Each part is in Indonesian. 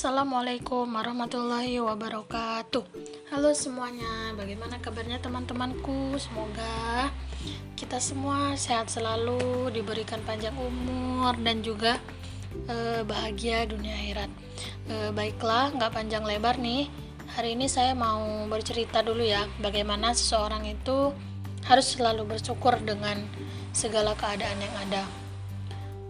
Assalamualaikum warahmatullahi wabarakatuh. Halo semuanya, bagaimana kabarnya teman-temanku? Semoga kita semua sehat selalu, diberikan panjang umur dan juga eh, bahagia dunia akhirat. Eh, baiklah, nggak panjang lebar nih. Hari ini saya mau bercerita dulu ya, bagaimana seseorang itu harus selalu bersyukur dengan segala keadaan yang ada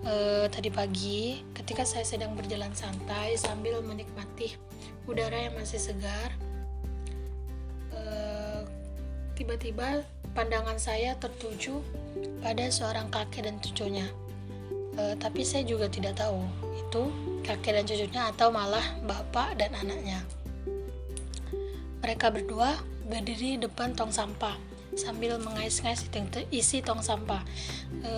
uh, tadi pagi ketika saya sedang berjalan santai sambil menikmati udara yang masih segar uh, tiba-tiba pandangan saya tertuju pada seorang kakek dan cucunya. Uh, tapi saya juga tidak tahu itu kakek dan cucunya atau malah bapak dan anaknya. Mereka berdua berdiri depan tong sampah sambil mengais-ngais isi tong sampah. E,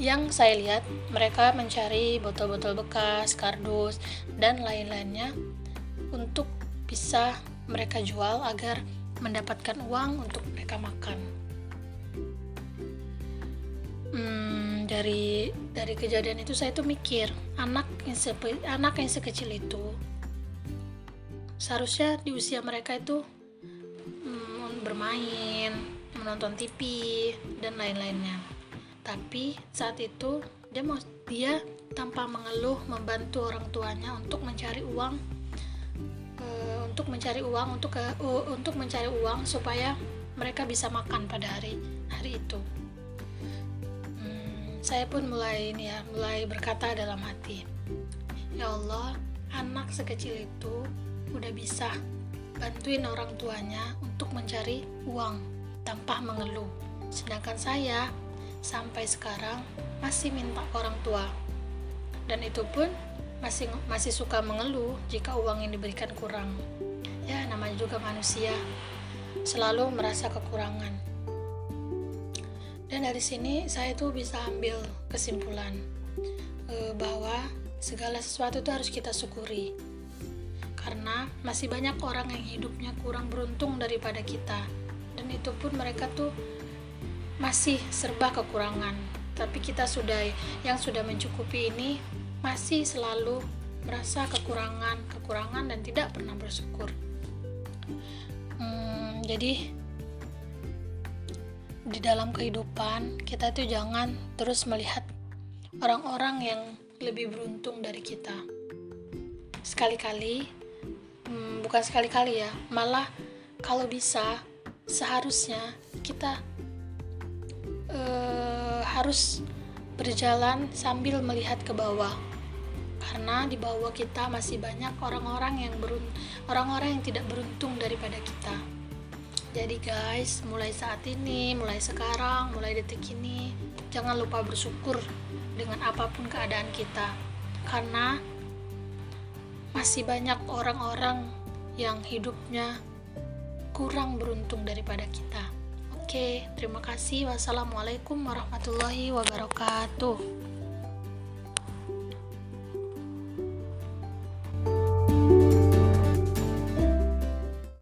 yang saya lihat mereka mencari botol-botol bekas, kardus, dan lain-lainnya untuk bisa mereka jual agar mendapatkan uang untuk mereka makan. Hmm, dari dari kejadian itu saya tuh mikir anak yang sepe, anak yang sekecil itu seharusnya di usia mereka itu hmm, bermain menonton TV dan lain-lainnya. Tapi saat itu dia mau dia tanpa mengeluh membantu orang tuanya untuk mencari uang uh, untuk mencari uang untuk uh, untuk mencari uang supaya mereka bisa makan pada hari hari itu. Hmm, saya pun mulai ini ya mulai berkata dalam hati, ya Allah anak sekecil itu udah bisa bantuin orang tuanya untuk mencari uang tanpa mengeluh. Sedangkan saya sampai sekarang masih minta orang tua. Dan itu pun masih masih suka mengeluh jika uang yang diberikan kurang. Ya, namanya juga manusia. Selalu merasa kekurangan. Dan dari sini saya tuh bisa ambil kesimpulan e, bahwa segala sesuatu itu harus kita syukuri. Karena masih banyak orang yang hidupnya kurang beruntung daripada kita dan itu pun mereka tuh masih serba kekurangan. Tapi kita sudah yang sudah mencukupi ini masih selalu merasa kekurangan kekurangan dan tidak pernah bersyukur. Hmm, jadi di dalam kehidupan kita itu jangan terus melihat orang-orang yang lebih beruntung dari kita. Sekali-kali hmm, bukan sekali-kali ya malah kalau bisa seharusnya kita uh, harus berjalan sambil melihat ke bawah. Karena di bawah kita masih banyak orang-orang yang berun orang-orang yang tidak beruntung daripada kita. Jadi guys mulai saat ini mulai sekarang mulai detik ini jangan lupa bersyukur dengan apa pun keadaan kita. Karena masih banyak orang-orang yang hidupnya kurang beruntung daripada kita. Oke, terima kasih. Wassalamualaikum warahmatullahi wabarakatuh.